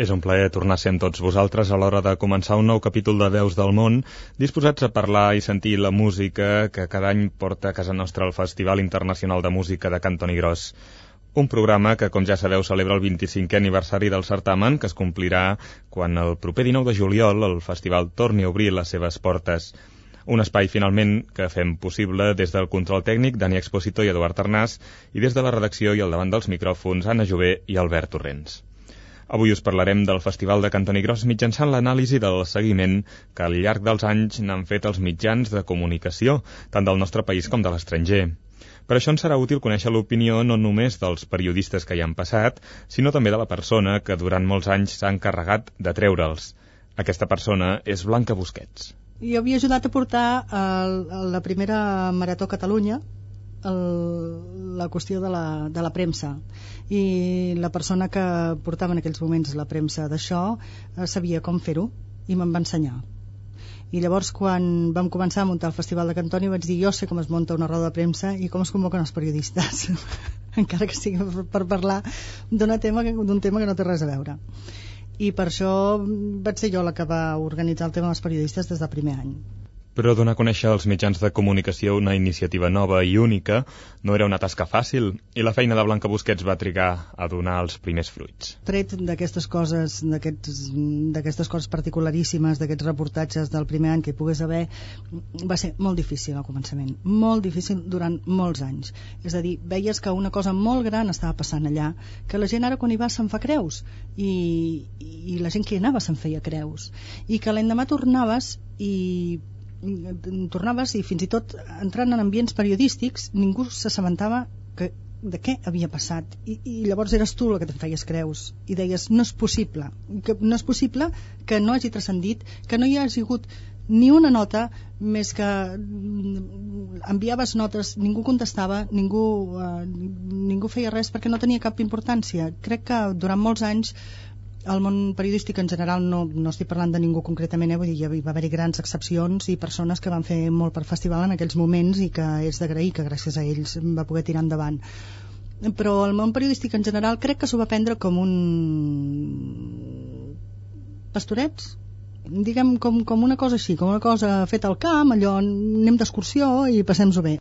És un plaer tornar a ser amb tots vosaltres a l'hora de començar un nou capítol de Veus del Món, disposats a parlar i sentir la música que cada any porta a casa nostra el Festival Internacional de Música de Cantoni Gros. Un programa que, com ja sabeu, celebra el 25è aniversari del certamen, que es complirà quan el proper 19 de juliol el festival torni a obrir les seves portes. Un espai, finalment, que fem possible des del control tècnic Dani Expositor i Eduard Arnàs i des de la redacció i al davant dels micròfons Anna Jové i Albert Torrents. Avui us parlarem del Festival de Cantoni Gros mitjançant l'anàlisi del seguiment que al llarg dels anys n'han fet els mitjans de comunicació, tant del nostre país com de l'estranger. Per això ens serà útil conèixer l'opinió no només dels periodistes que hi han passat, sinó també de la persona que durant molts anys s'ha encarregat de treure'ls. Aquesta persona és Blanca Busquets. Jo havia ajudat a portar el, la primera Marató Catalunya, el, la qüestió de la, de la premsa. I la persona que portava en aquells moments la premsa d'això eh, sabia com fer-ho i me'n va ensenyar. I llavors quan vam començar a muntar el Festival de Cantoni vaig dir jo sé com es munta una roda de premsa i com es convoquen els periodistes. Encara que sigui per parlar d'un tema, tema que no té res a veure. I per això vaig ser jo la que va organitzar el tema dels periodistes des del primer any però donar a conèixer als mitjans de comunicació una iniciativa nova i única no era una tasca fàcil i la feina de Blanca Busquets va trigar a donar els primers fruits. Tret d'aquestes coses, d'aquestes coses particularíssimes, d'aquests reportatges del primer any que hi pogués haver, va ser molt difícil al començament, molt difícil durant molts anys. És a dir, veies que una cosa molt gran estava passant allà, que la gent ara quan hi va se'n fa creus i, i la gent que hi anava se'n feia creus i que l'endemà tornaves i tornaves i fins i tot entrant en ambients periodístics ningú s'assabentava que de què havia passat. I, i llavors eres tu la que te'n feies creus i deies no és possible que no és possible que no hagi transcendit que no hi hagi hagut ni una nota més que mm, enviaves notes, ningú contestava ningú, eh, ningú feia res perquè no tenia cap importància. Crec que durant molts anys el món periodístic en general no, no estic parlant de ningú concretament, eh? vull dir, hi va haver-hi grans excepcions i persones que van fer molt per festival en aquells moments i que és d'agrair que gràcies a ells va poder tirar endavant però el món periodístic en general crec que s'ho va prendre com un pastorets diguem com, com una cosa així, com una cosa feta al camp, allò anem d'excursió i passem-ho bé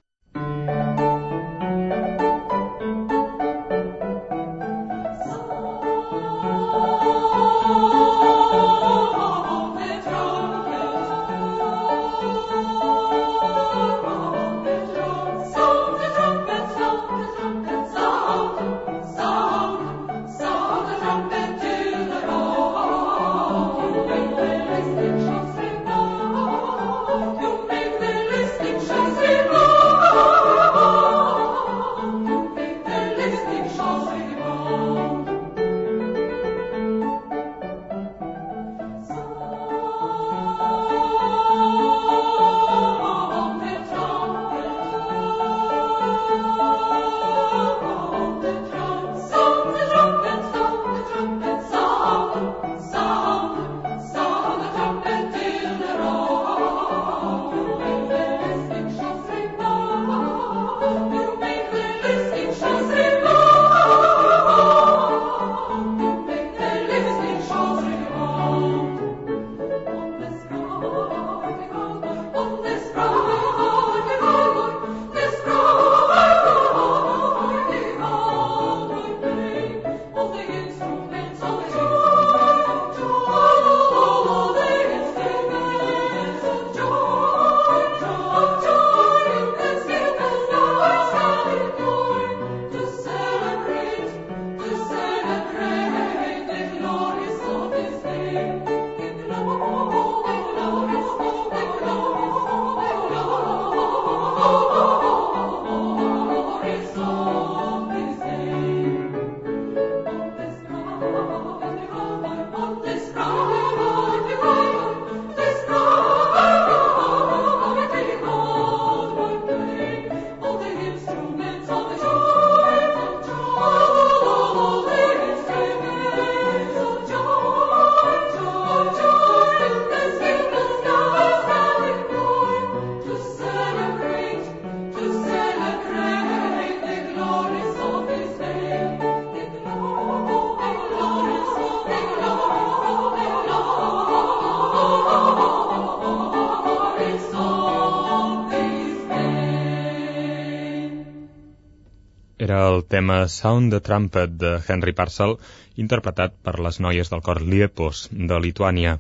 tema Sound the Trumpet de Henry Parcel, interpretat per les noies del cor Liepos, de Lituània.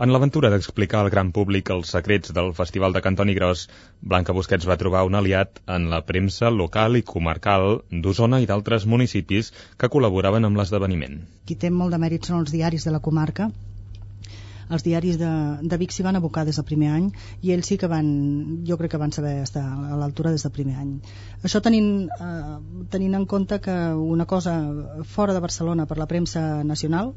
En l'aventura d'explicar al gran públic els secrets del Festival de Cantoni Gros, Blanca Busquets va trobar un aliat en la premsa local i comarcal d'Osona i d'altres municipis que col·laboraven amb l'esdeveniment. Qui té molt de mèrit són els diaris de la comarca, els diaris de, de Vic s'hi van abocar des del primer any i ells sí que van, jo crec que van saber estar a l'altura des del primer any. Això tenint, eh, tenint en compte que una cosa fora de Barcelona per la premsa nacional,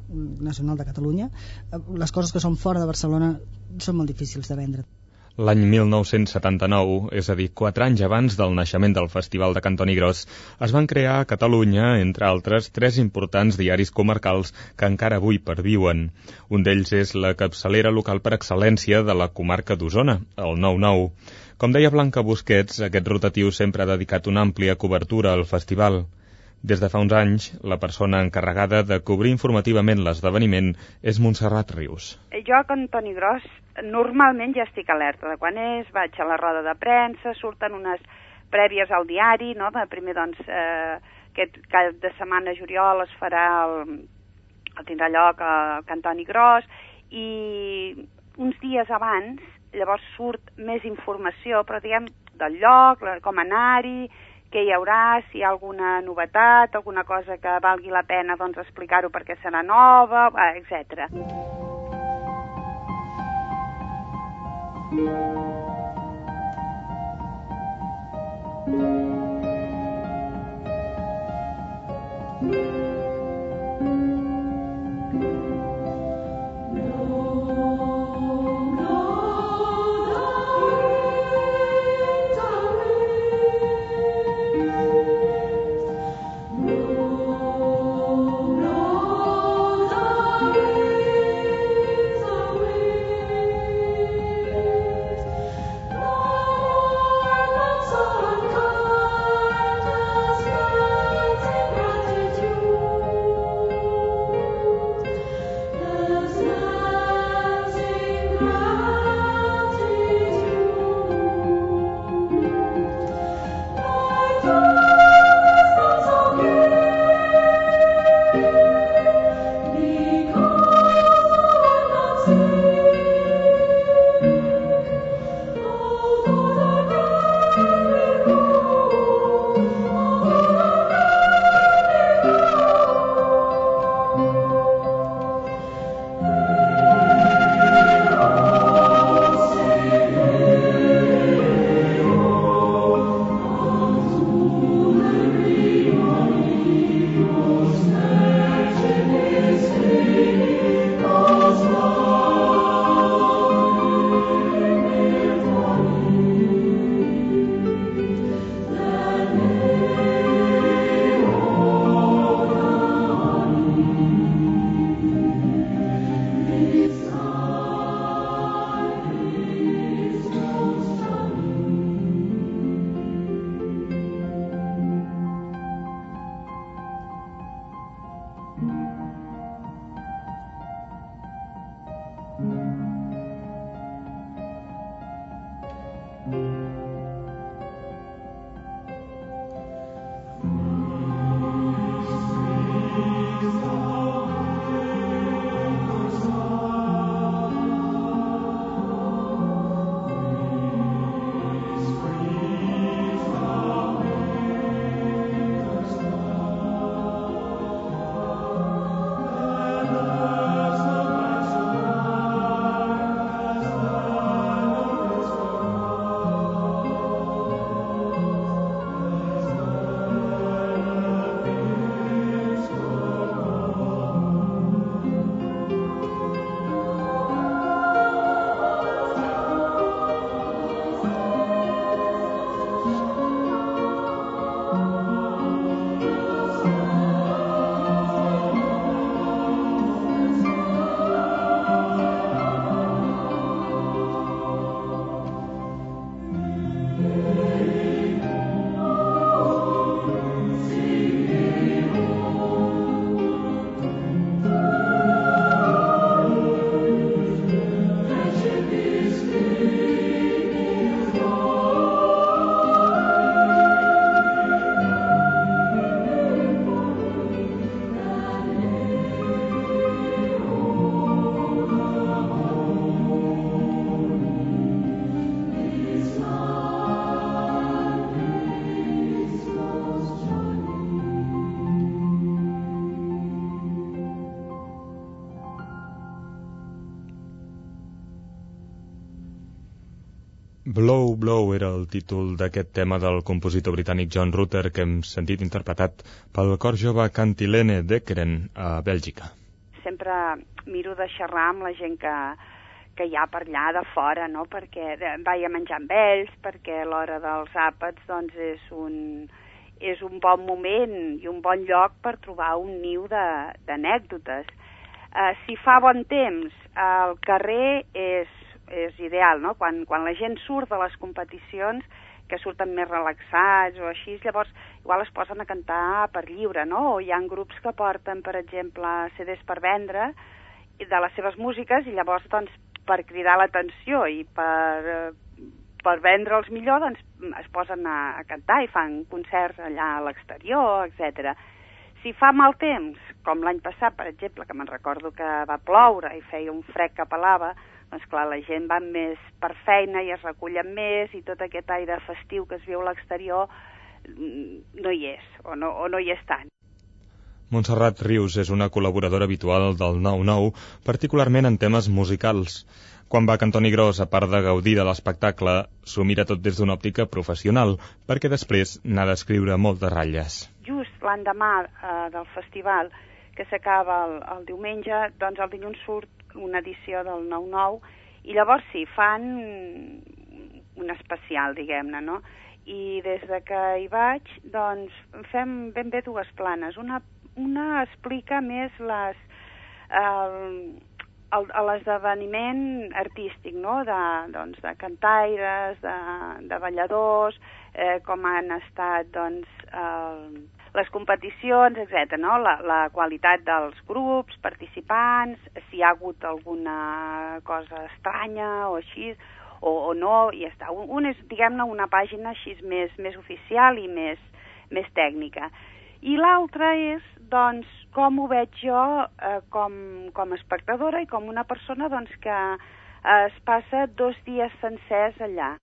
nacional de Catalunya, eh, les coses que són fora de Barcelona són molt difícils de vendre. L'any 1979, és a dir, quatre anys abans del naixement del Festival de Cantoni Gros, es van crear a Catalunya, entre altres, tres importants diaris comarcals que encara avui perviuen. Un d'ells és la capçalera local per excel·lència de la comarca d'Osona, el 9-9. Com deia Blanca Busquets, aquest rotatiu sempre ha dedicat una àmplia cobertura al festival. Des de fa uns anys, la persona encarregada de cobrir informativament l'esdeveniment és Montserrat Rius. Jo, con Toni Gros, normalment ja estic alerta de quan és, vaig a la roda de premsa, surten unes prèvies al diari, no? primer doncs eh, aquest cap de setmana juliol es farà el, el tindrà lloc a Cantoni Gros i uns dies abans llavors surt més informació, però diguem del lloc, com anar-hi, què hi haurà, si hi ha alguna novetat, alguna cosa que valgui la pena doncs, explicar-ho perquè serà nova, etc. Thank you. Títol d'aquest tema del compositor britànic John Rutter que hem sentit interpretat pel cor jove Cantilene d'Ekeren a Bèlgica. Sempre miro de xerrar amb la gent que, que hi ha per allà de fora, no? perquè vaig a menjar amb ells, perquè l'hora dels àpats doncs, és, un, és un bon moment i un bon lloc per trobar un niu d'anècdotes. Uh, si fa bon temps, al carrer és és ideal, no? Quan, quan la gent surt de les competicions, que surten més relaxats o així, llavors igual es posen a cantar per lliure, no? O hi ha grups que porten, per exemple, CDs per vendre de les seves músiques i llavors, doncs, per cridar l'atenció i per, per vendre'ls millor, doncs, es posen a, a cantar i fan concerts allà a l'exterior, etc. Si fa mal temps, com l'any passat, per exemple, que me'n recordo que va ploure i feia un fred que pelava, doncs clar, la gent va més per feina i es recullen més i tot aquest aire festiu que es viu a l'exterior mm, no hi és, o no, o no hi és tant. Montserrat Rius és una col·laboradora habitual del 9-9, particularment en temes musicals. Quan va a Cantoni Gros, a part de gaudir de l'espectacle, s'ho mira tot des d'una òptica professional, perquè després n'ha d'escriure moltes ratlles. Just l'endemà eh, del festival, que s'acaba el, el diumenge, doncs el dilluns surt una edició del 9-9, i llavors sí, fan un especial, diguem-ne, no? I des de que hi vaig, doncs, fem ben bé dues planes. Una, una explica més les, l'esdeveniment artístic, no?, de, doncs, de cantaires, de, de balladors, eh, com han estat, doncs, eh, les competicions, etc. No? La, la qualitat dels grups, participants, si hi ha hagut alguna cosa estranya o així, o, o no, i ja està. Un, un és, diguem-ne, una pàgina així més, més oficial i més, més tècnica. I l'altra és, doncs, com ho veig jo eh, com, com a espectadora i com una persona doncs, que eh, es passa dos dies sencers allà.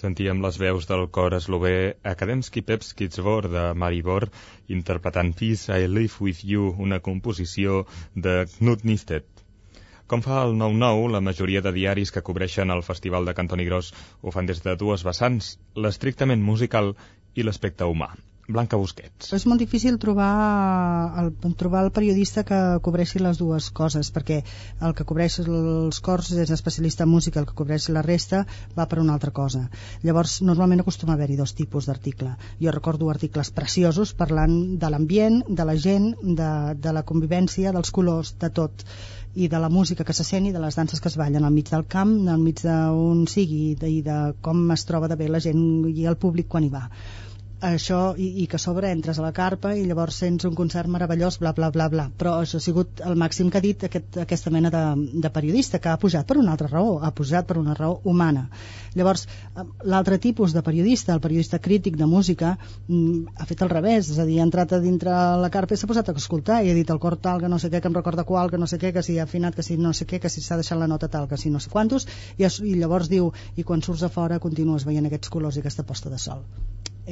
Sentíem les veus del cor eslové Akademski Pepski Zvor de Maribor interpretant Peace I Live With You, una composició de Knut Nistet. Com fa el 9-9, la majoria de diaris que cobreixen el Festival de Cantoni Gros ho fan des de dues vessants, l'estrictament musical i l'aspecte humà. Blanca Busquets. És molt difícil trobar el, trobar el periodista que cobreixi les dues coses, perquè el que cobreix els cors és especialista en música, el que cobreix la resta va per una altra cosa. Llavors, normalment acostuma a haver-hi dos tipus d'article. Jo recordo articles preciosos parlant de l'ambient, de la gent, de, de la convivència, dels colors, de tot i de la música que se sent i de les danses que es ballen al mig del camp, al mig d'on sigui i de com es troba de bé la gent i el públic quan hi va això i, i que a sobre entres a la carpa i llavors sents un concert meravellós, bla, bla, bla, bla. Però això ha sigut el màxim que ha dit aquest, aquesta mena de, de periodista, que ha pujat per una altra raó, ha pujat per una raó humana. Llavors, eh, l'altre tipus de periodista, el periodista crític de música, mm, ha fet al revés, és a dir, ha entrat a dintre la carpa i s'ha posat a escoltar i ha dit el cor tal, que no sé què, que em recorda qual, que no sé què, que si ha afinat, que si no sé què, que si s'ha deixat la nota tal, que si no sé quantos, i, i llavors diu, i quan surts a fora continues veient aquests colors i aquesta posta de sol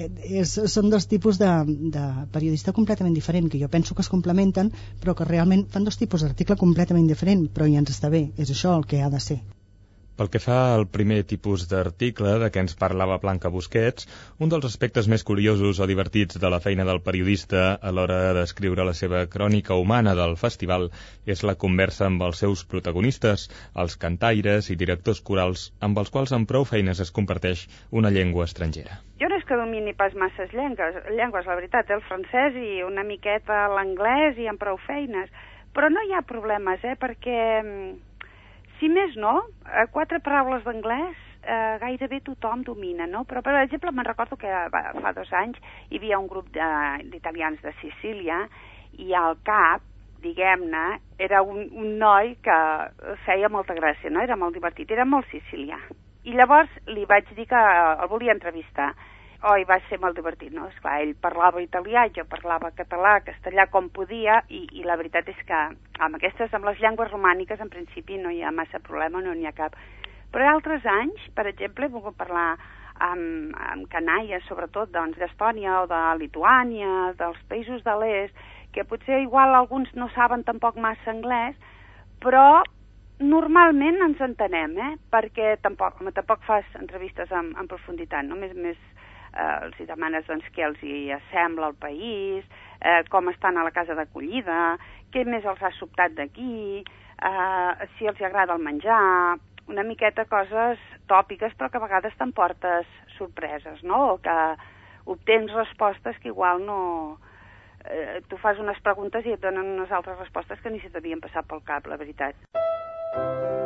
és, són dos tipus de, de periodista completament diferent, que jo penso que es complementen, però que realment fan dos tipus d'article completament diferent, però ja ens està bé, és això el que ha de ser. Pel que fa al primer tipus d'article de què ens parlava Blanca Busquets, un dels aspectes més curiosos o divertits de la feina del periodista a l'hora d'escriure la seva crònica humana del festival és la conversa amb els seus protagonistes, els cantaires i directors corals, amb els quals amb prou feines es comparteix una llengua estrangera. Jo no és que domini pas masses llengües, llengües la veritat, el francès i una miqueta l'anglès i amb prou feines, però no hi ha problemes, eh? perquè mm, si més no, eh, quatre paraules d'anglès eh, gairebé tothom domina, no? Però, per exemple, me'n recordo que fa dos anys hi havia un grup d'italians de, de Sicília i al cap, diguem-ne, era un, un noi que feia molta gràcia, no? Era molt divertit, era molt sicilià. I llavors li vaig dir que el volia entrevistar oi, va ser molt divertit, no? Esclar, ell parlava italià, jo parlava català, castellà com podia, i, i la veritat és que amb aquestes, amb les llengües romàniques, en principi no hi ha massa problema, no n'hi ha cap. Però altres anys, per exemple, he volgut parlar amb, amb canaies, sobretot doncs, d'Estònia o de Lituània, dels països de l'est, que potser igual alguns no saben tampoc massa anglès, però normalment ens entenem, eh? perquè tampoc, home, tampoc fas entrevistes en, en profunditat, no? més, més eh, els demanes doncs, què els hi sembla el país, eh, com estan a la casa d'acollida, què més els ha sobtat d'aquí, eh, si els agrada el menjar, una miqueta coses tòpiques però que a vegades t'emportes sorpreses, no? O que obtens respostes que igual no... Eh, tu fas unes preguntes i et donen unes altres respostes que ni se t'havien passat pel cap, la veritat.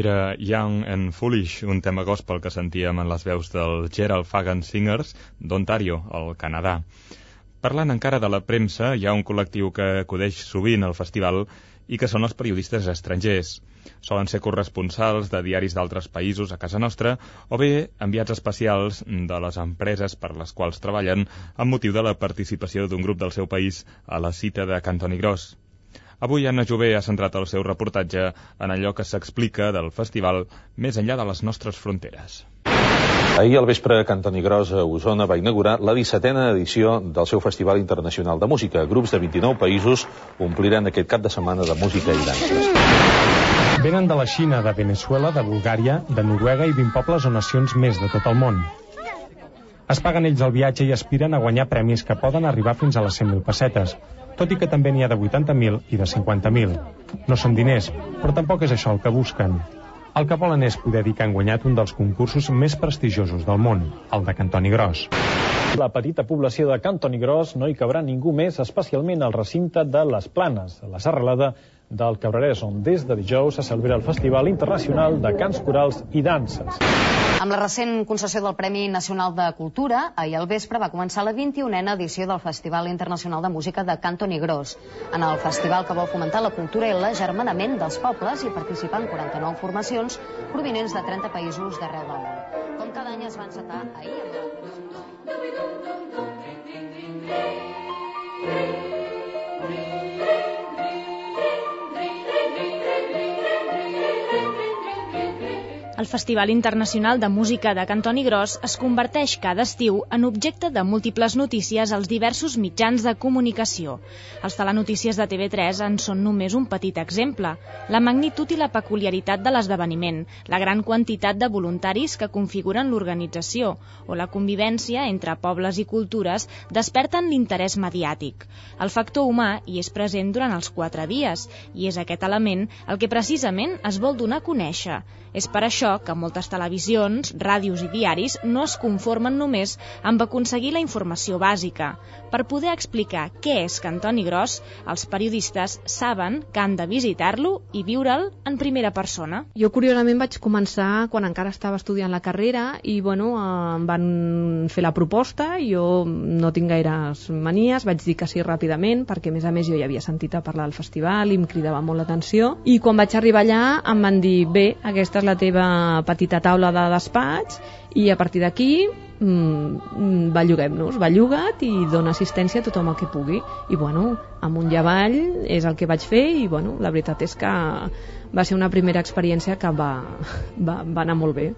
Era Young and Foolish, un tema gospel que sentíem en les veus del Gerald Fagan Singers d'Ontario, al Canadà. Parlant encara de la premsa, hi ha un col·lectiu que acudeix sovint al festival i que són els periodistes estrangers. Solen ser corresponsals de diaris d'altres països a casa nostra o bé enviats especials de les empreses per les quals treballen amb motiu de la participació d'un grup del seu país a la cita de Cantoni Gros. Avui Anna Jové ha centrat el seu reportatge en allò que s'explica del festival més enllà de les nostres fronteres. Ahir al vespre, Cantoni Gros a Osona va inaugurar la 17a edició del seu Festival Internacional de Música. Grups de 29 països ompliran aquest cap de setmana de música i danses. Venen de la Xina, de Venezuela, de Bulgària, de Noruega i 20 pobles o nacions més de tot el món. Es paguen ells el viatge i aspiren a guanyar premis que poden arribar fins a les 100.000 pessetes tot i que també n'hi ha de 80.000 i de 50.000. No són diners, però tampoc és això el que busquen. El que volen és poder dir que han guanyat un dels concursos més prestigiosos del món, el de Cantoni Gros. La petita població de Cantoni Gros no hi cabrà ningú més, especialment al recinte de les Planes, la serralada del Cabrerès, on des de dijous se celebra el Festival Internacional de Cants Corals i Danses. Amb la recent concessió del Premi Nacional de Cultura, ahir al vespre va començar la 21a edició del Festival Internacional de Música de Canto Negrós. En el festival que vol fomentar la cultura i l'agermanament dels pobles i participen 49 formacions provinents de 30 països d'arreu del món. Com cada any es va encetar ahir amb la... El Festival Internacional de Música de Cantoni Gros es converteix cada estiu en objecte de múltiples notícies als diversos mitjans de comunicació. Els telenotícies de TV3 en són només un petit exemple. La magnitud i la peculiaritat de l'esdeveniment, la gran quantitat de voluntaris que configuren l'organització o la convivència entre pobles i cultures desperten l'interès mediàtic. El factor humà hi és present durant els quatre dies i és aquest element el que precisament es vol donar a conèixer. És per això que moltes televisions, ràdios i diaris no es conformen només amb aconseguir la informació bàsica. Per poder explicar què és Cantoni Gros, els periodistes saben que han de visitar-lo i viure'l en primera persona. Jo, curiosament, vaig començar quan encara estava estudiant la carrera i, bueno, em van fer la proposta, jo no tinc gaires manies, vaig dir que sí ràpidament, perquè, a més a més, jo ja havia sentit a parlar del festival i em cridava molt l'atenció. I quan vaig arribar allà em van dir, bé, aquesta és la teva petita taula de despatx i a partir d'aquí mm, belluguem-nos, belluga't i dona assistència a tothom el que pugui i bueno, amunt i avall és el que vaig fer i bueno, la veritat és que va ser una primera experiència que va, va, va anar molt bé.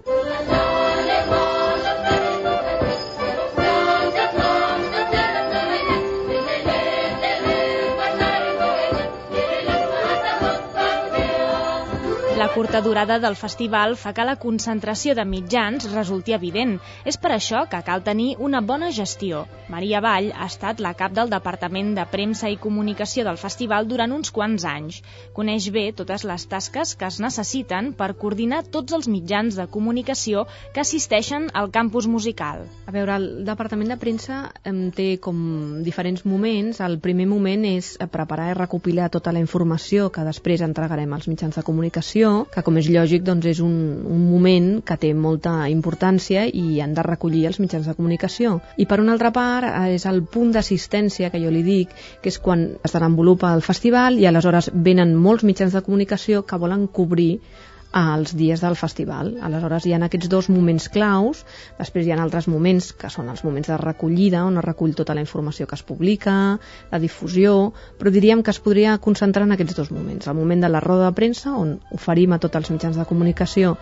Curta durada del festival fa que la concentració de mitjans resulti evident. És per això que cal tenir una bona gestió. Maria Vall ha estat la cap del Departament de Premsa i Comunicació del festival durant uns quants anys. Coneix bé totes les tasques que es necessiten per coordinar tots els mitjans de comunicació que assisteixen al campus musical. A veure, el Departament de Premsa em té com diferents moments. El primer moment és preparar i recopilar tota la informació que després entregarem als mitjans de comunicació que com és lògic doncs és un, un moment que té molta importància i han de recollir els mitjans de comunicació. I per una altra part és el punt d'assistència que jo li dic, que és quan es desenvolupa el festival i aleshores venen molts mitjans de comunicació que volen cobrir als dies del festival. Aleshores hi ha aquests dos moments claus, després hi ha altres moments que són els moments de recollida, on es recull tota la informació que es publica, la difusió, però diríem que es podria concentrar en aquests dos moments. El moment de la roda de premsa, on oferim a tots els mitjans de comunicació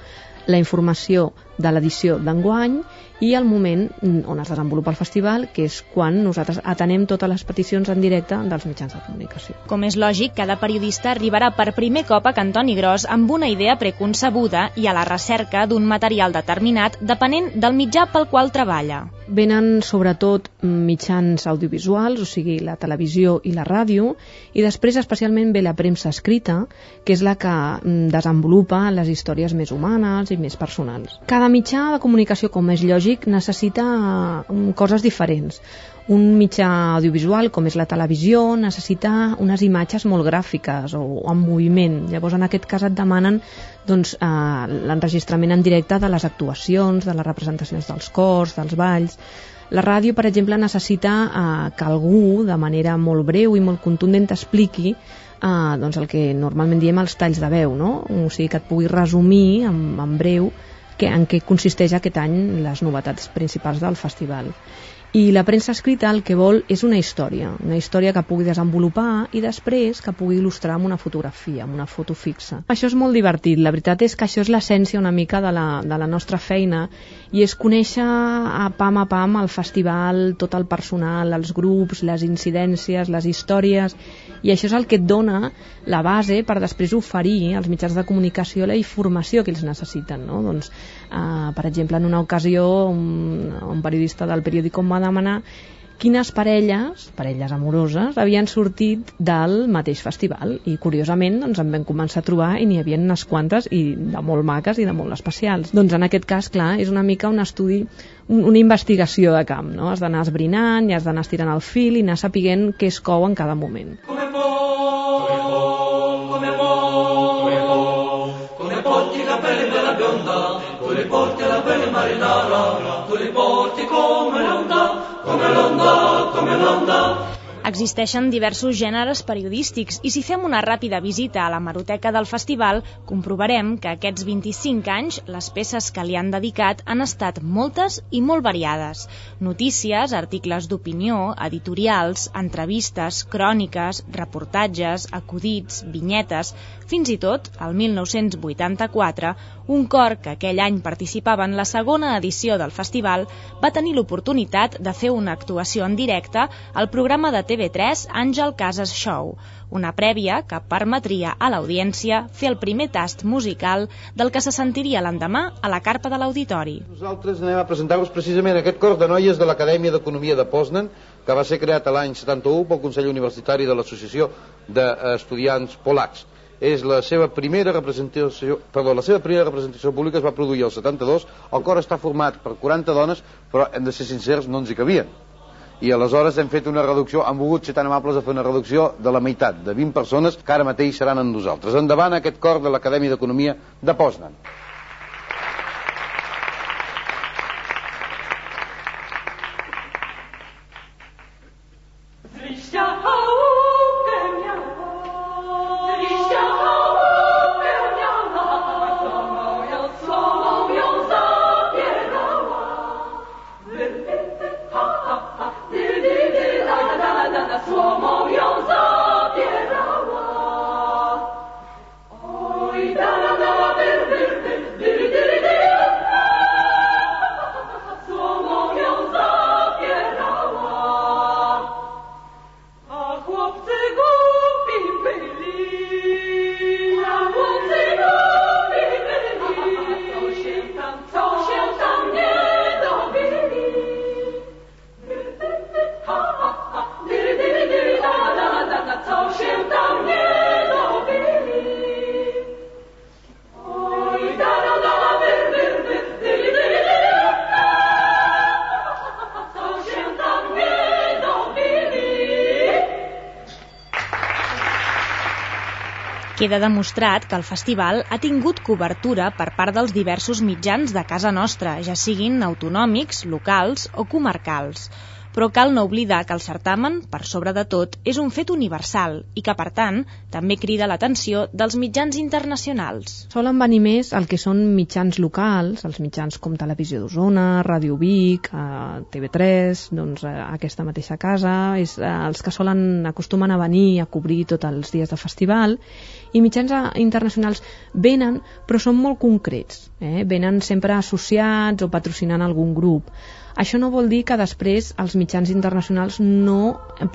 la informació de l'edició d'enguany i el moment on es desenvolupa el festival, que és quan nosaltres atenem totes les peticions en directe dels mitjans de comunicació. Com és lògic, cada periodista arribarà per primer cop a Cantoni Gros amb una idea preconcebuda i a la recerca d'un material determinat depenent del mitjà pel qual treballa. Venen sobretot mitjans audiovisuals, o sigui, la televisió i la ràdio, i després especialment ve la premsa escrita, que és la que mm, desenvolupa les històries més humanes i més personals. Cada mitjà de comunicació, com és lògic, necessita mm, coses diferents. Un mitjà audiovisual com és la televisió necessita unes imatges molt gràfiques o en moviment. Llavors en aquest cas et demanen doncs, eh, l'enregistrament en directe de les actuacions, de les representacions dels cors, dels balls... La ràdio, per exemple, necessita eh, que algú, de manera molt breu i molt contundent, expliqui eh, doncs el que normalment diem els talls de veu, no? o sigui, que et pugui resumir en, en breu que, en què consisteix aquest any les novetats principals del festival. I la premsa escrita el que vol és una història, una història que pugui desenvolupar i després que pugui il·lustrar amb una fotografia, amb una foto fixa. Això és molt divertit, la veritat és que això és l'essència una mica de la, de la nostra feina i és conèixer a pam a pam el festival, tot el personal, els grups, les incidències, les històries i això és el que et dona la base per després oferir als mitjans de comunicació la informació que ells necessiten. No? Doncs, eh, per exemple, en una ocasió un, un periodista del periòdic va demanar quines parelles, parelles amoroses, havien sortit del mateix festival i curiosament doncs, en vam començar a trobar i n'hi havia unes quantes i de molt maques i de molt especials. Doncs en aquest cas, clar, és una mica un estudi, un, una investigació de camp, no? Has d'anar esbrinant i has d'anar estirant el fil i anar sapiguent què es cou en cada moment. Tu li porti la pelle marinara, tu li porti come Existeixen diversos gèneres periodístics i si fem una ràpida visita a la maroteca del festival comprovarem que aquests 25 anys les peces que li han dedicat han estat moltes i molt variades. Notícies, articles d'opinió, editorials, entrevistes, cròniques, reportatges, acudits, vinyetes... Fins i tot, el 1984, un cor que aquell any participava en la segona edició del festival va tenir l'oportunitat de fer una actuació en directe al programa de TV3 Àngel Casas Show, una prèvia que permetria a l'audiència fer el primer tast musical del que se sentiria l'endemà a la carpa de l'auditori. Nosaltres anem a presentar-vos precisament aquest cor de noies de l'Acadèmia d'Economia de Poznan, que va ser creat l'any 71 pel Consell Universitari de l'Associació d'Estudiants Polacs és la seva primera representació, perdó, la seva primera representació pública es va produir el 72, el cor està format per 40 dones, però hem de ser sincers, no ens hi cabien. I aleshores hem fet una reducció, han volgut ser tan amables de fer una reducció de la meitat, de 20 persones, que ara mateix seran amb nosaltres. Endavant aquest cor de l'Acadèmia d'Economia de Poznan. Queda demostrat que el festival ha tingut cobertura per part dels diversos mitjans de casa nostra, ja siguin autonòmics, locals o comarcals però cal no oblidar que el certamen, per sobre de tot, és un fet universal i que, per tant, també crida l'atenció dels mitjans internacionals. Solen venir més el que són mitjans locals, els mitjans com Televisió d'Osona, Ràdio Vic, eh, TV3, doncs eh, aquesta mateixa casa, és eh, els que solen acostumen a venir a cobrir tots els dies de festival i mitjans internacionals venen, però són molt concrets, eh? venen sempre associats o patrocinant algun grup. Això no vol dir que després els mitjans internacionals no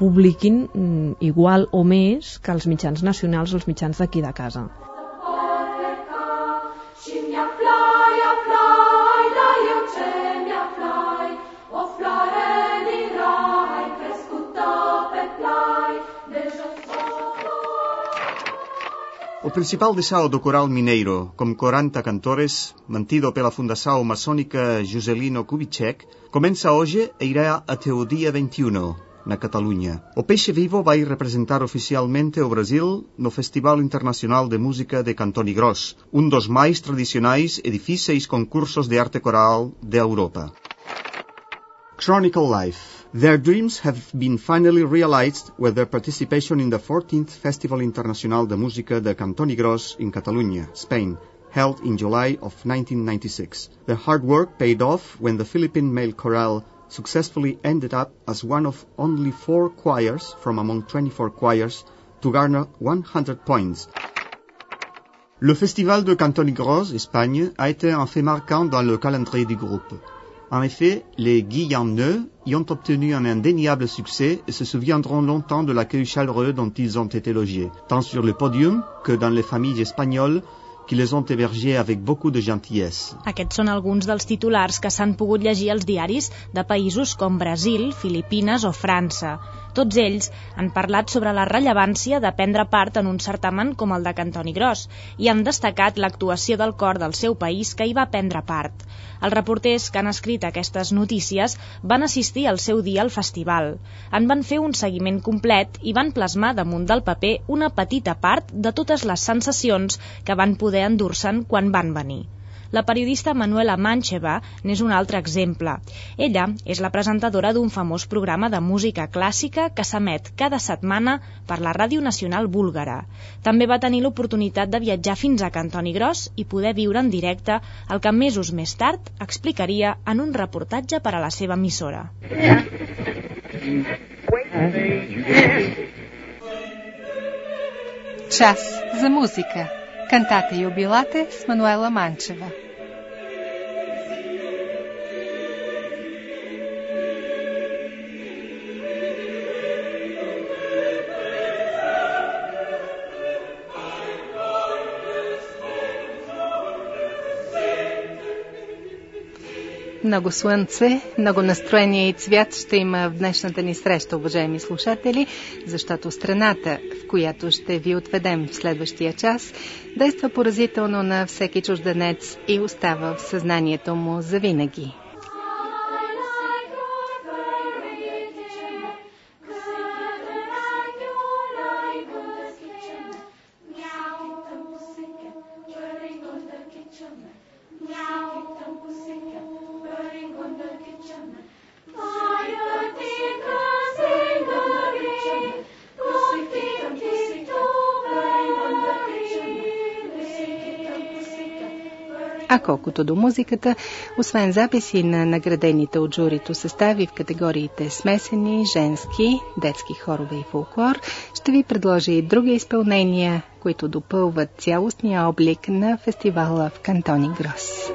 publiquin mm, igual o més que els mitjans nacionals o els mitjans d'aquí de casa. Principal desao do coral mineiro, com 40 cantores, mantido pela Fundação Maçônica Juscelino Kubitschek, começa hoje e irá até o dia 21. na Catalunha. O Peixe Vivo vai representar oficialmente o Brasil no Festival Internacional de Música de Cantonigrós, un dos máis tradicionais e difíceis concursos de arte coral de Europa. Chronicle Life Their dreams have been finally realized with their participation in the 14th Festival Internacional de Música de Cantonigrós in Catalunya, Spain, held in July of 1996. Their hard work paid off when the Philippine male chorale successfully ended up as one of only four choirs from among 24 choirs to garner 100 points. Le Festival de Cantonigros, Espagne, a été un fait marquant dans le calendrier du groupe. En effet, les Guyaneux y ont obtenu un indéniable succès et se souviendront longtemps de l'accueil chaleureux dont ils ont été logés, tant sur le podium que dans les familles espagnoles qui les ont hébergés avec beaucoup de gentillesse. Aquests són alguns dels titulars que s'han pogut llegir als diaris de països com Brasil, Filipines o França. Tots ells han parlat sobre la rellevància de prendre part en un certamen com el de Cantoni Gros i han destacat l'actuació del cor del seu país que hi va prendre part. Els reporters que han escrit aquestes notícies van assistir al seu dia al festival. En van fer un seguiment complet i van plasmar damunt del paper una petita part de totes les sensacions que van poder endur-se'n quan van venir. La periodista Manuela Mancheva n'és un altre exemple. Ella és la presentadora d'un famós programa de música clàssica que s'emet cada setmana per la Ràdio Nacional Búlgara. També va tenir l'oportunitat de viatjar fins a Cantoni Gros i poder viure en directe el que mesos més tard explicaria en un reportatge per a la seva emissora. Час за музика. Кантата Юбилате с Мануела Манчева. Много слънце, много настроение и цвят ще има в днешната ни среща, уважаеми слушатели, защото страната, в която ще ви отведем в следващия час, действа поразително на всеки чужденец и остава в съзнанието му завинаги. Колкото до музиката, освен записи на наградените от журито състави в категориите смесени, женски, детски хорове и фолклор, ще ви предложа и други изпълнения, които допълват цялостния облик на фестивала в Кантони Грос.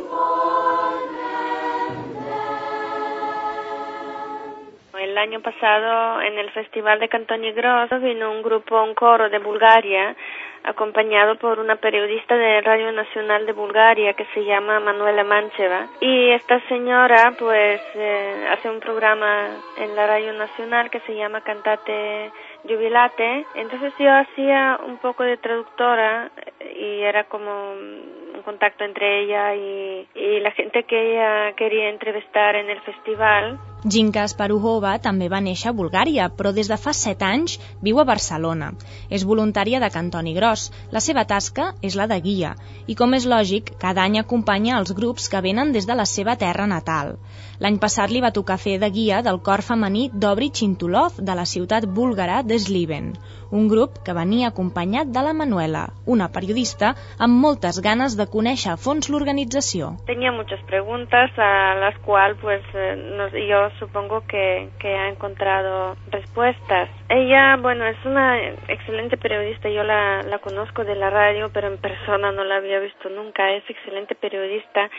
El año pasado en el Festival de Cantoni Gros vino un grupo, un coro de Bulgaria acompañado por una periodista de Radio Nacional de Bulgaria que se llama Manuela Mancheva. Y esta señora pues eh, hace un programa en la Radio Nacional que se llama Cantate Jubilate. Entonces yo hacía un poco de traductora y era como un contacto entre ella y, y la gente que ella quería entrevistar en el festival. Ginka Sparuhova també va néixer a Bulgària, però des de fa 7 anys viu a Barcelona. És voluntària de Cantoni Gros. La seva tasca és la de guia i, com és lògic, cada any acompanya els grups que venen des de la seva terra natal. L'any passat li va tocar fer de guia del cor femení d'Obri Chintulov de la ciutat búlgara de Sliven, un grup que venia acompanyat de la Manuela, una periodista amb moltes ganes de conèixer a fons l'organització. Tenía muchas preguntas a las cuales pues eh, nos, yo supongo que, que ha encontrado respuestas. Ella, bueno, es una excelente periodista, yo la, la conozco de la radio, pero en persona no la había visto nunca, es excelente periodista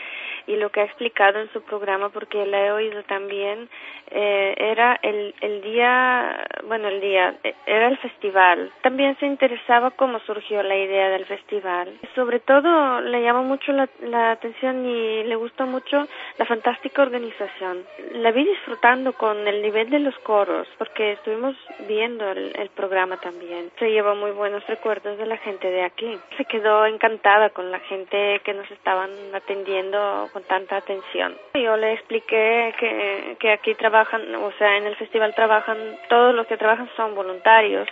y lo que ha explicado en su programa, porque la he oído también, eh, era el, el día, bueno, el día, era el festival. También se interesaba cómo surgió la idea del festival. Sobre todo le llama mucho la, la atención y le gusta mucho la fantástica organización. La vi disfrutando con el nivel de los coros, porque estuvimos viendo el, el programa también. Se llevó muy buenos recuerdos de la gente de aquí. Se quedó encantada con la gente que nos estaban atendiendo con tanta atención. Yo le expliqué que, que aquí trabajan, o sea, en el festival trabajan, todos los que trabajan son voluntarios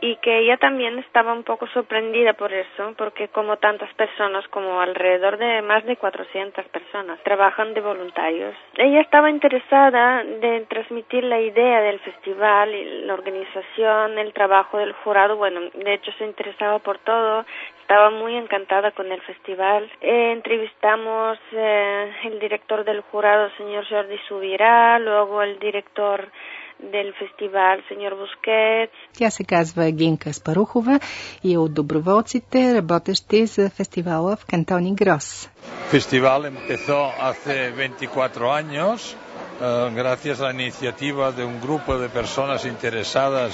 y que ella también estaba un poco sorprendida por eso, porque como tantas personas, como alrededor de más de 400 personas, trabajan de voluntarios. Ella estaba interesada de transmitir la idea del festival, la organización, el trabajo del jurado, bueno, de hecho se interesaba por todo, estaba muy encantada con el festival. Eh, entrevistamos eh, el director del jurado, señor Jordi Subirá, luego el director del фестивал сеньор Бускетс. Тя се казва Гинка Спарухова и е от доброволците, работещи за фестивала в кантони Грос. Фестивал empezó hace 24 años uh, gracias a la iniciativa de un grupo de personas interesadas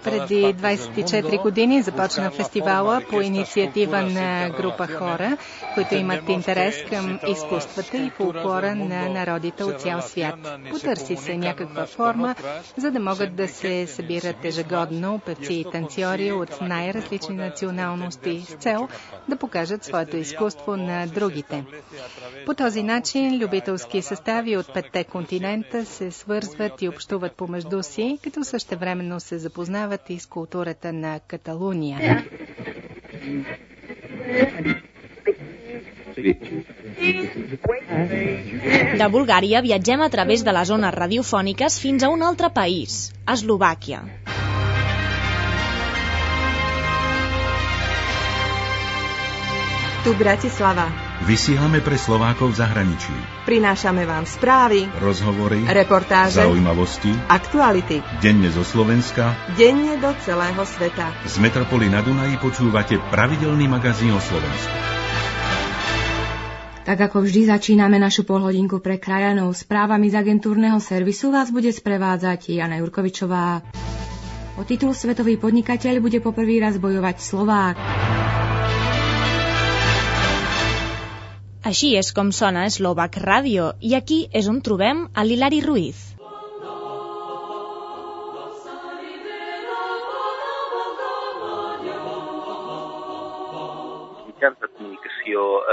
преди 24 години започна фестивала по инициатива на група хора, които имат интерес към изкуствата и фолклора на народите от цял свят. Потърси се някаква форма, за да могат да се събират ежегодно певци и танцори от най-различни националности с цел да покажат своето изкуство на другите. По този начин любителски състави от петте континента се свързват и общуват помежду си, като същевременно се запознават и с културата на Каталуния. De Bulgària viatgem a través de les zones radiofòniques fins a un altre país, Eslovàquia. Tu Bratislava, Vysielame pre Slovákov v zahraničí. Prinášame vám správy, rozhovory, reportáže, zaujímavosti, aktuality. Denne zo Slovenska, denne do celého sveta. Z Metropoly na Dunaji počúvate pravidelný magazín o Slovensku. Tak ako vždy začíname našu polhodinku pre krajanov správami z agentúrneho servisu vás bude sprevádzať Jana Jurkovičová. O titul Svetový podnikateľ bude poprvý raz bojovať Slovák. Així és com sona Eslovac Ràdio i aquí és on trobem a l'Hilari Ruiz.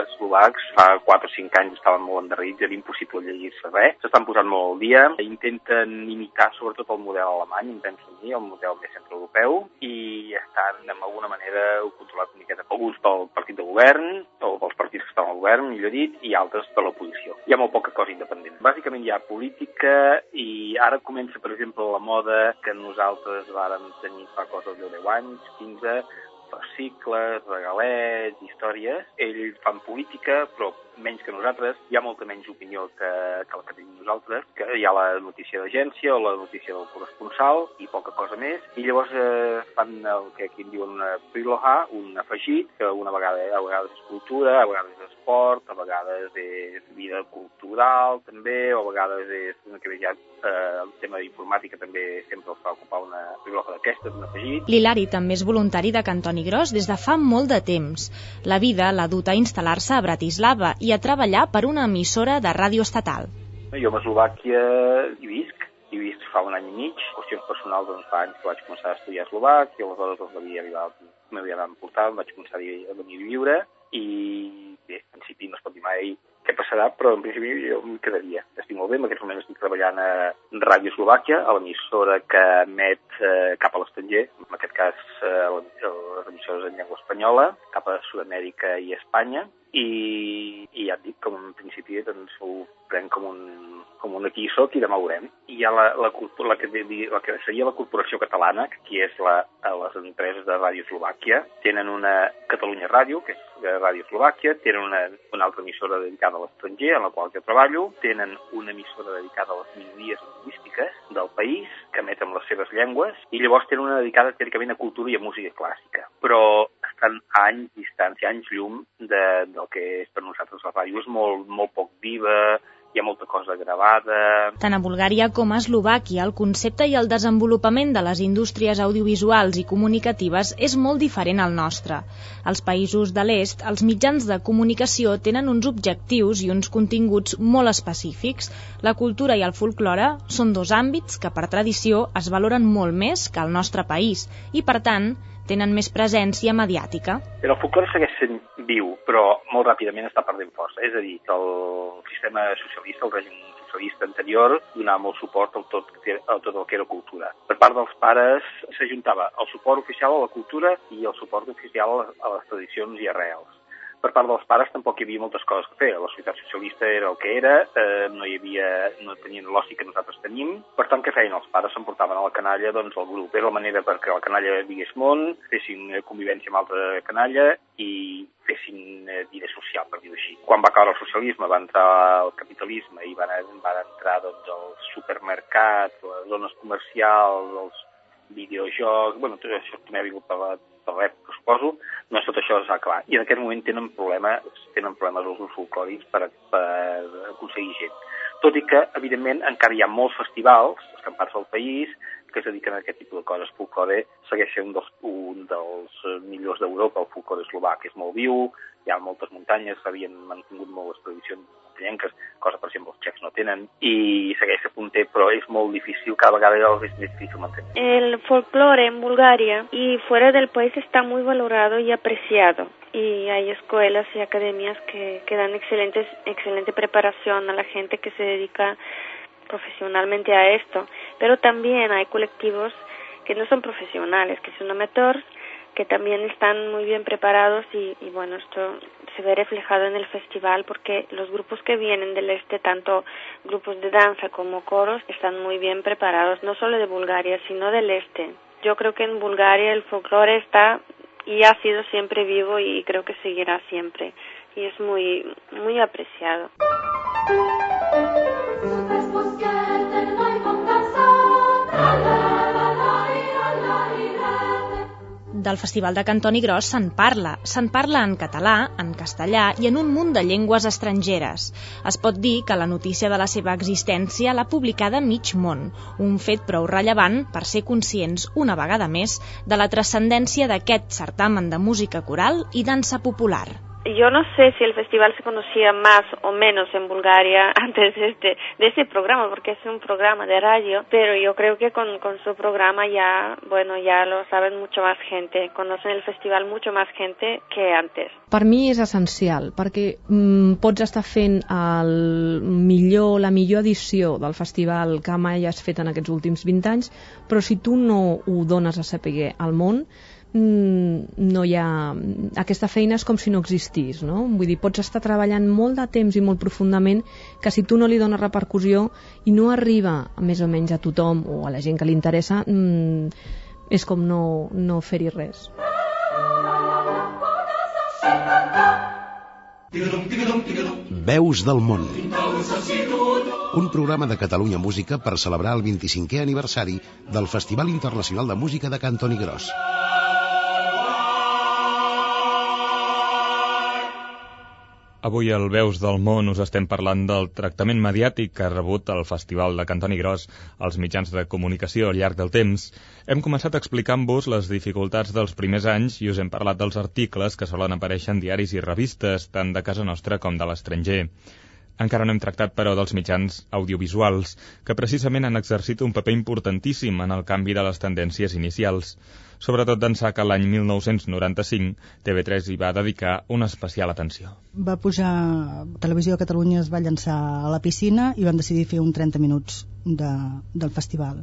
Eslovacs fa 4 o 5 anys estaven molt endarrerits, era impossible llegir-se res. S'estan posant molt al dia, intenten imitar sobretot el model alemany, em penso mi, el model més centroeuropeu, i estan de alguna manera controlat una miqueta. Alguns pel partit de govern, o pels partits que estan al govern, millor dit, i altres per l'oposició. Hi ha molt poca cosa independent. Bàsicament hi ha política i ara comença, per exemple, la moda que nosaltres vàrem tenir fa coses de 10 anys, 15, fascicles, regalets, històries. Ells fan política, però menys que nosaltres, hi ha molta menys opinió que, que la que tenim nosaltres, que hi ha la notícia d'agència o la notícia del corresponsal i poca cosa més, i llavors eh, fan el que aquí en diuen una priloha, un afegit, que una vegada, a vegades és cultura, a vegades és esport, a vegades és vida cultural també, o a vegades és una que ja eh, el tema d'informàtica també sempre els fa ocupar una priloha d'aquestes, un afegit. L'Hilari també és voluntari de Cantoni Gros des de fa molt de temps. La vida l'ha dut a instal·lar-se a Bratislava i a treballar per una emissora de ràdio estatal. Jo a Eslovàquia hi visc, hi visc fa un any i mig, qüestions personals doncs fa anys que vaig començar a estudiar eslovac i aleshores doncs, m'havia arribat, m'havia portar, em vaig començar a venir a viure i bé, en principi no es pot dir mai què passarà, però en principi jo em quedaria. Estic molt bé, en aquests moments estic treballant a Ràdio Eslovàquia, a l'emissora que emet eh, cap a l'estranger, en aquest cas eh, emissores en llengua espanyola, cap a Sud-amèrica i Espanya, i, i ja et dic, com en principi doncs, ho prenc com un, com un aquí soc i demà veurem. Hi ha la, la, la, que, la que seria la Corporació Catalana, que és la, les empreses de Ràdio Eslovàquia, tenen una Catalunya Ràdio, que és Ràdio Eslovàquia, tenen una, una altra emissora dedicada a l'estranger, en la qual jo treballo, tenen una emissora dedicada a les minories lingüístiques del país, que emet amb les seves llengües, i llavors tenen una dedicada teòricament a cultura i a música clàssica. Però estan a anys distància, anys llum de, del que és per nosaltres la ràdio. És molt, molt poc viva, hi ha molta cosa gravada... Tant a Bulgària com a Eslovàquia, el concepte i el desenvolupament de les indústries audiovisuals i comunicatives és molt diferent al nostre. Als països de l'est, els mitjans de comunicació tenen uns objectius i uns continguts molt específics. La cultura i el folklore són dos àmbits que per tradició es valoren molt més que al nostre país i, per tant, tenen més presència mediàtica. El folclore segueix sent viu, però molt ràpidament està perdent força. És a dir, el sistema socialista, el règim socialista anterior, donava molt suport a tot, a tot el que era cultura. Per part dels pares s'ajuntava el suport oficial a la cultura i el suport oficial a les tradicions i arrels per part dels pares tampoc hi havia moltes coses a fer. La societat socialista era el que era, eh, no hi havia, no tenien l'oci que nosaltres tenim. Per tant, què feien els pares? S'emportaven a la canalla doncs, el grup. Era la manera perquè la canalla digués món, fessin eh, convivència amb altra canalla i fessin eh, vida social, per dir-ho així. Quan va caure el socialisme, va entrar el capitalisme i van, van entrar doncs, els supermercats, les zones comercials, els videojocs, bueno, tot això també ha vingut per la, per l'època, suposo, no tot això s'ha acabat. I en aquest moment tenen problemes, tenen problemes els grups folclòrics per, per aconseguir gent. Tot i que, evidentment, encara hi ha molts festivals escampats al país que es dediquen a aquest tipus de coses. Folklore segueix sent un dels, un dels millors d'Europa, el folklore eslovac és molt viu, hi ha moltes muntanyes, s'havien mantingut molt les tradicions muntanyenques, cosa, per exemple, els no tenen, i segueix a punter, però és molt difícil, cada vegada és més difícil mantenir. El folclore en Bulgaria y fuera del país está muy valorado y apreciado. Y hay escuelas y academias que, que dan excelentes, excelente preparación a la gente que se dedica profesionalmente a esto. Pero también hay colectivos que no son profesionales, que son amateurs, que también están muy bien preparados y, y, bueno, esto se ve reflejado en el festival porque los grupos que vienen del este, tanto grupos de danza como coros, están muy bien preparados, no solo de Bulgaria, sino del este. Yo creo que en Bulgaria el folclore está y ha sido siempre vivo y creo que seguirá siempre y es muy muy apreciado. Del Festival de Cantoni Gros se'n parla. Se'n parla en català, en castellà i en un munt de llengües estrangeres. Es pot dir que la notícia de la seva existència l'ha publicada mig món, un fet prou rellevant per ser conscients una vegada més de la transcendència d'aquest certamen de música coral i dansa popular. Yo no sé si el festival se conocía más o menos en Bulgaria antes de este, de este programa, porque es un programa de radio, pero yo creo que con, con su programa ya, bueno, ya lo saben mucho más gente, conocen el festival mucho más gente que antes. Per mi és essencial, perquè mm, pots estar fent el millor, la millor edició del festival que mai has fet en aquests últims 20 anys, però si tu no ho dones a saber al món, no hi ha... Aquesta feina és com si no existís, no? Vull dir, pots estar treballant molt de temps i molt profundament que si tu no li dones repercussió i no arriba més o menys a tothom o a la gent que li interessa, mmm, és com no, no fer-hi res. Veus del món. Un programa de Catalunya Música per celebrar el 25è aniversari del Festival Internacional de Música de Cantoni Gros. Avui al Veus del Món us estem parlant del tractament mediàtic que ha rebut el Festival de Cantoni Gros als mitjans de comunicació al llarg del temps. Hem començat explicant-vos les dificultats dels primers anys i us hem parlat dels articles que solen aparèixer en diaris i revistes, tant de casa nostra com de l'estranger. Encara no hem tractat, però, dels mitjans audiovisuals, que precisament han exercit un paper importantíssim en el canvi de les tendències inicials. Sobretot d'ençà que l'any 1995 TV3 hi va dedicar una especial atenció. Va pujar, Televisió de Catalunya es va llançar a la piscina i van decidir fer un 30 minuts de, del festival.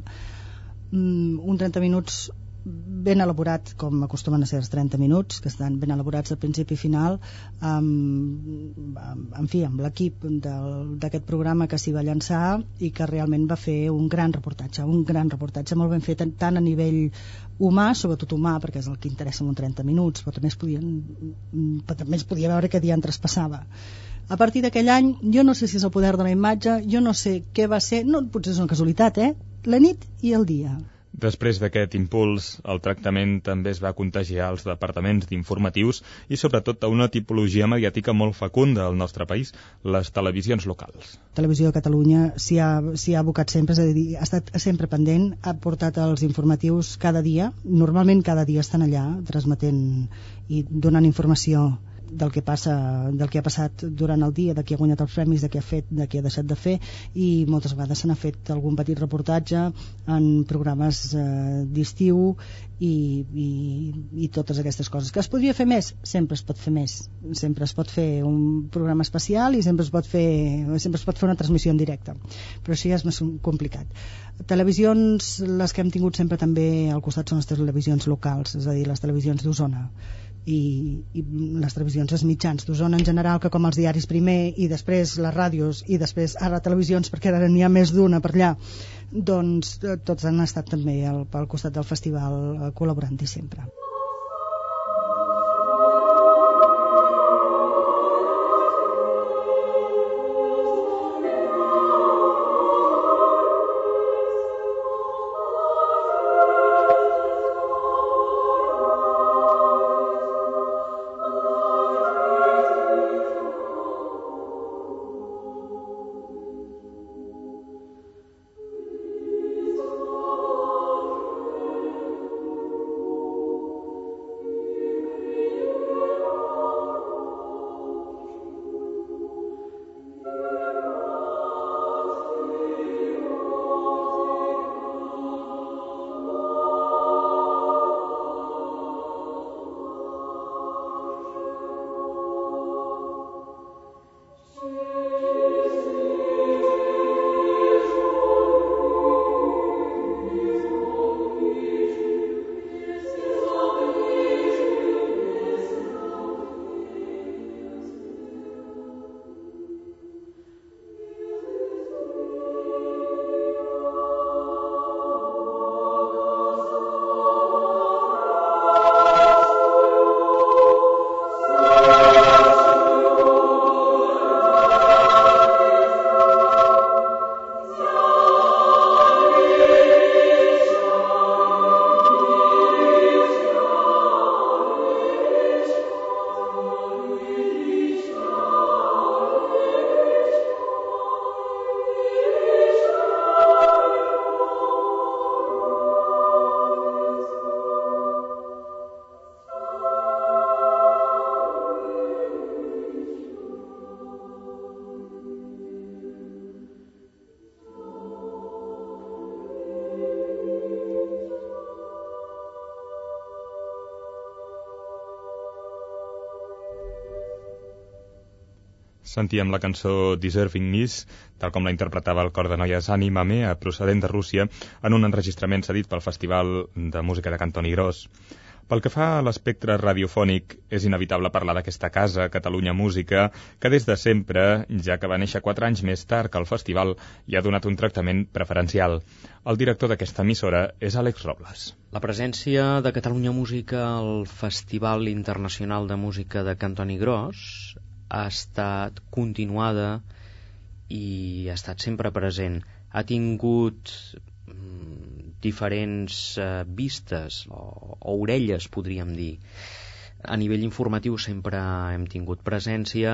Mm, un 30 minuts ben elaborat com acostumen a ser els 30 minuts que estan ben elaborats de principi i final amb, amb, en fi, amb l'equip d'aquest programa que s'hi va llançar i que realment va fer un gran reportatge un gran reportatge molt ben fet tant a nivell humà, sobretot humà perquè és el que interessa en 30 minuts però també es podien però també es podia veure que dia traspassava a partir d'aquell any, jo no sé si és el poder de la imatge, jo no sé què va ser, no, potser és una casualitat, eh? La nit i el dia. Després d'aquest impuls, el tractament també es va contagiar als departaments d'informatius i sobretot a una tipologia mediàtica molt fecunda al nostre país, les televisions locals. Televisió de Catalunya s'hi ha, ha abocat sempre, és a dir, ha estat sempre pendent, ha portat els informatius cada dia, normalment cada dia estan allà transmetent i donant informació del que passa del que ha passat durant el dia, de qui ha guanyat els premis, de què ha fet, de què ha deixat de fer i moltes vegades n'ha fet algun petit reportatge en programes eh, d'estiu i, i, i totes aquestes coses. Que es podria fer més? Sempre es pot fer més. Sempre es pot fer un programa especial i sempre es pot fer, sempre es pot fer una transmissió en directe. Però això ja és més complicat. Televisions, les que hem tingut sempre també al costat són les televisions locals, és a dir, les televisions d'Osona i, i les televisions, els mitjans d'Osona en general, que com els diaris primer i després les ràdios i després ara televisions perquè ara n'hi ha més d'una per allà doncs eh, tots han estat també al, al costat del festival eh, col·laborant-hi sempre. Sentíem la cançó Deserving Miss, tal com la interpretava el cor de noies Anima Mea, procedent de Rússia, en un enregistrament cedit pel Festival de Música de Cantoni Gros. Pel que fa a l'espectre radiofònic, és inevitable parlar d'aquesta casa, Catalunya Música, que des de sempre, ja que va néixer quatre anys més tard que el festival, hi ha donat un tractament preferencial. El director d'aquesta emissora és Àlex Robles. La presència de Catalunya Música al Festival Internacional de Música de Cantoni Gros ha estat continuada i ha estat sempre present. Ha tingut mm, diferents eh, vistes o, o orelles, podríem dir. A nivell informatiu sempre hem tingut presència,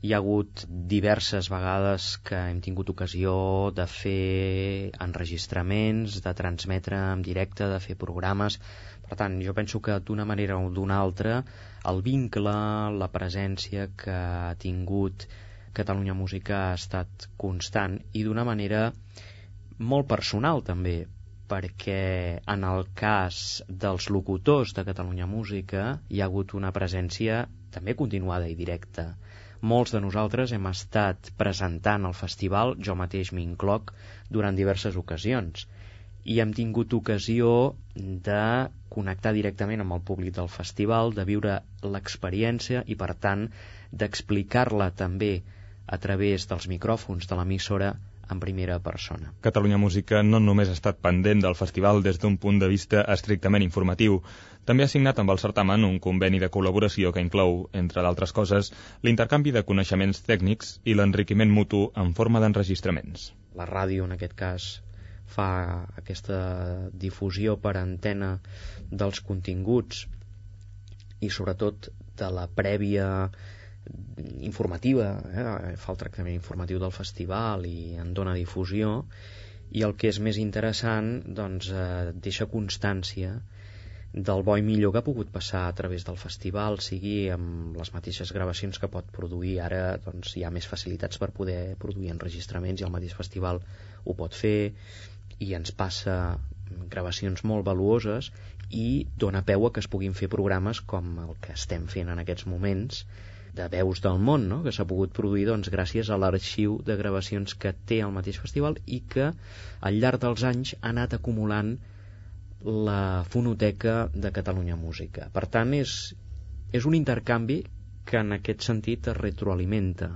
hi ha hagut diverses vegades que hem tingut ocasió de fer enregistraments, de transmetre en directe, de fer programes. Per tant, jo penso que d'una manera o d'una altra el vincle, la presència que ha tingut Catalunya Música ha estat constant i d'una manera molt personal també, perquè en el cas dels locutors de Catalunya Música hi ha hagut una presència també continuada i directa. Molts de nosaltres hem estat presentant el festival, jo mateix m'incloc, durant diverses ocasions i hem tingut ocasió de connectar directament amb el públic del festival, de viure l'experiència i, per tant, d'explicar-la també a través dels micròfons de l'emissora en primera persona. Catalunya Música no només ha estat pendent del festival des d'un punt de vista estrictament informatiu, també ha signat amb el certamen un conveni de col·laboració que inclou, entre d'altres coses, l'intercanvi de coneixements tècnics i l'enriquiment mutu en forma d'enregistraments. La ràdio, en aquest cas, fa aquesta difusió per antena dels continguts i sobretot de la prèvia informativa, eh? fa el tractament informatiu del festival i en dona difusió i el que és més interessant doncs eh, deixa constància del bo i millor que ha pogut passar a través del festival, sigui amb les mateixes gravacions que pot produir. Ara doncs, hi ha més facilitats per poder produir enregistraments i el mateix festival ho pot fer i ens passa gravacions molt valuoses i dona peu a que es puguin fer programes com el que estem fent en aquests moments de veus del món, no? que s'ha pogut produir doncs, gràcies a l'arxiu de gravacions que té el mateix festival i que al llarg dels anys ha anat acumulant la Fonoteca de Catalunya Música. Per tant, és, és un intercanvi que en aquest sentit es retroalimenta.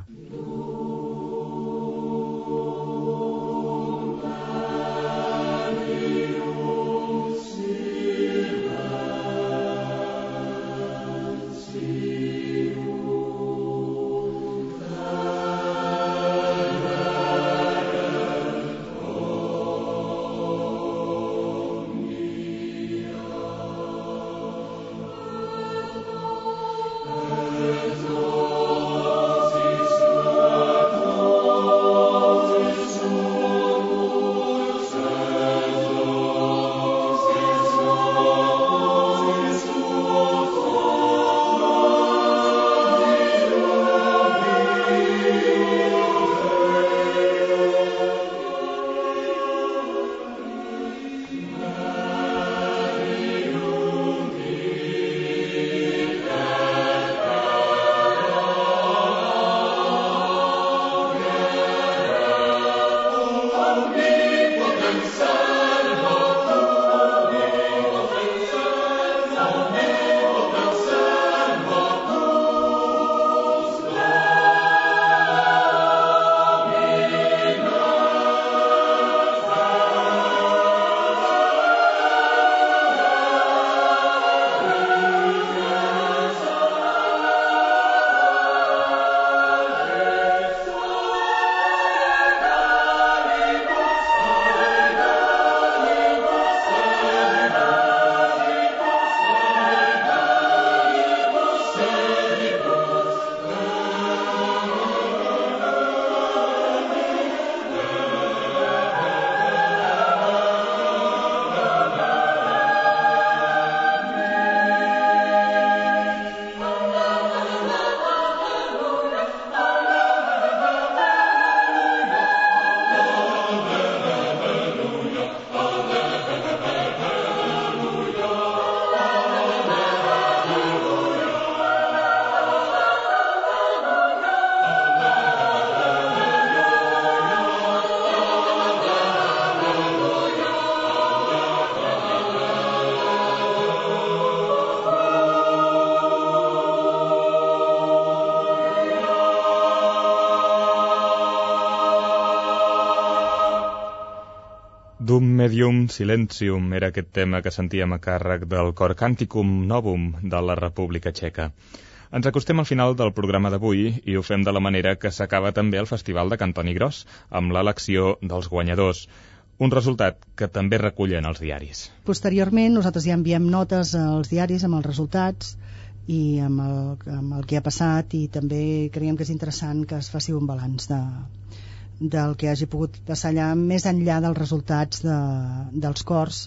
Dum Medium Silentium era aquest tema que sentíem a càrrec del cor Canticum Novum de la República Txeca. Ens acostem al final del programa d'avui i ho fem de la manera que s'acaba també el Festival de Cantoni Gros, amb l'elecció dels guanyadors. Un resultat que també recullen els diaris. Posteriorment, nosaltres ja enviem notes als diaris amb els resultats i amb el, amb el que ha passat i també creiem que és interessant que es faci un balanç de, del que hagi pogut passar allà més enllà dels resultats de, dels cors.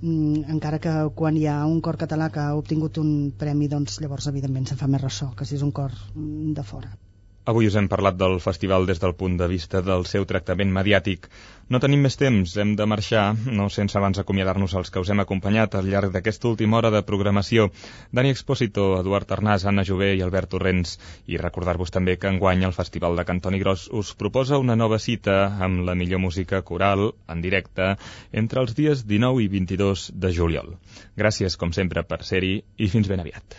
Mm, encara que quan hi ha un cor català que ha obtingut un premi doncs llavors evidentment se'n fa més ressò que si és un cor mm, de fora Avui us hem parlat del festival des del punt de vista del seu tractament mediàtic. No tenim més temps, hem de marxar, no sense abans acomiadar-nos als que us hem acompanyat al llarg d'aquesta última hora de programació. Dani Expósito, Eduard Arnàs, Anna Jové i Albert Torrents. I recordar-vos també que enguany el Festival de Cantoni Gros us proposa una nova cita amb la millor música coral, en directe, entre els dies 19 i 22 de juliol. Gràcies, com sempre, per ser-hi i fins ben aviat.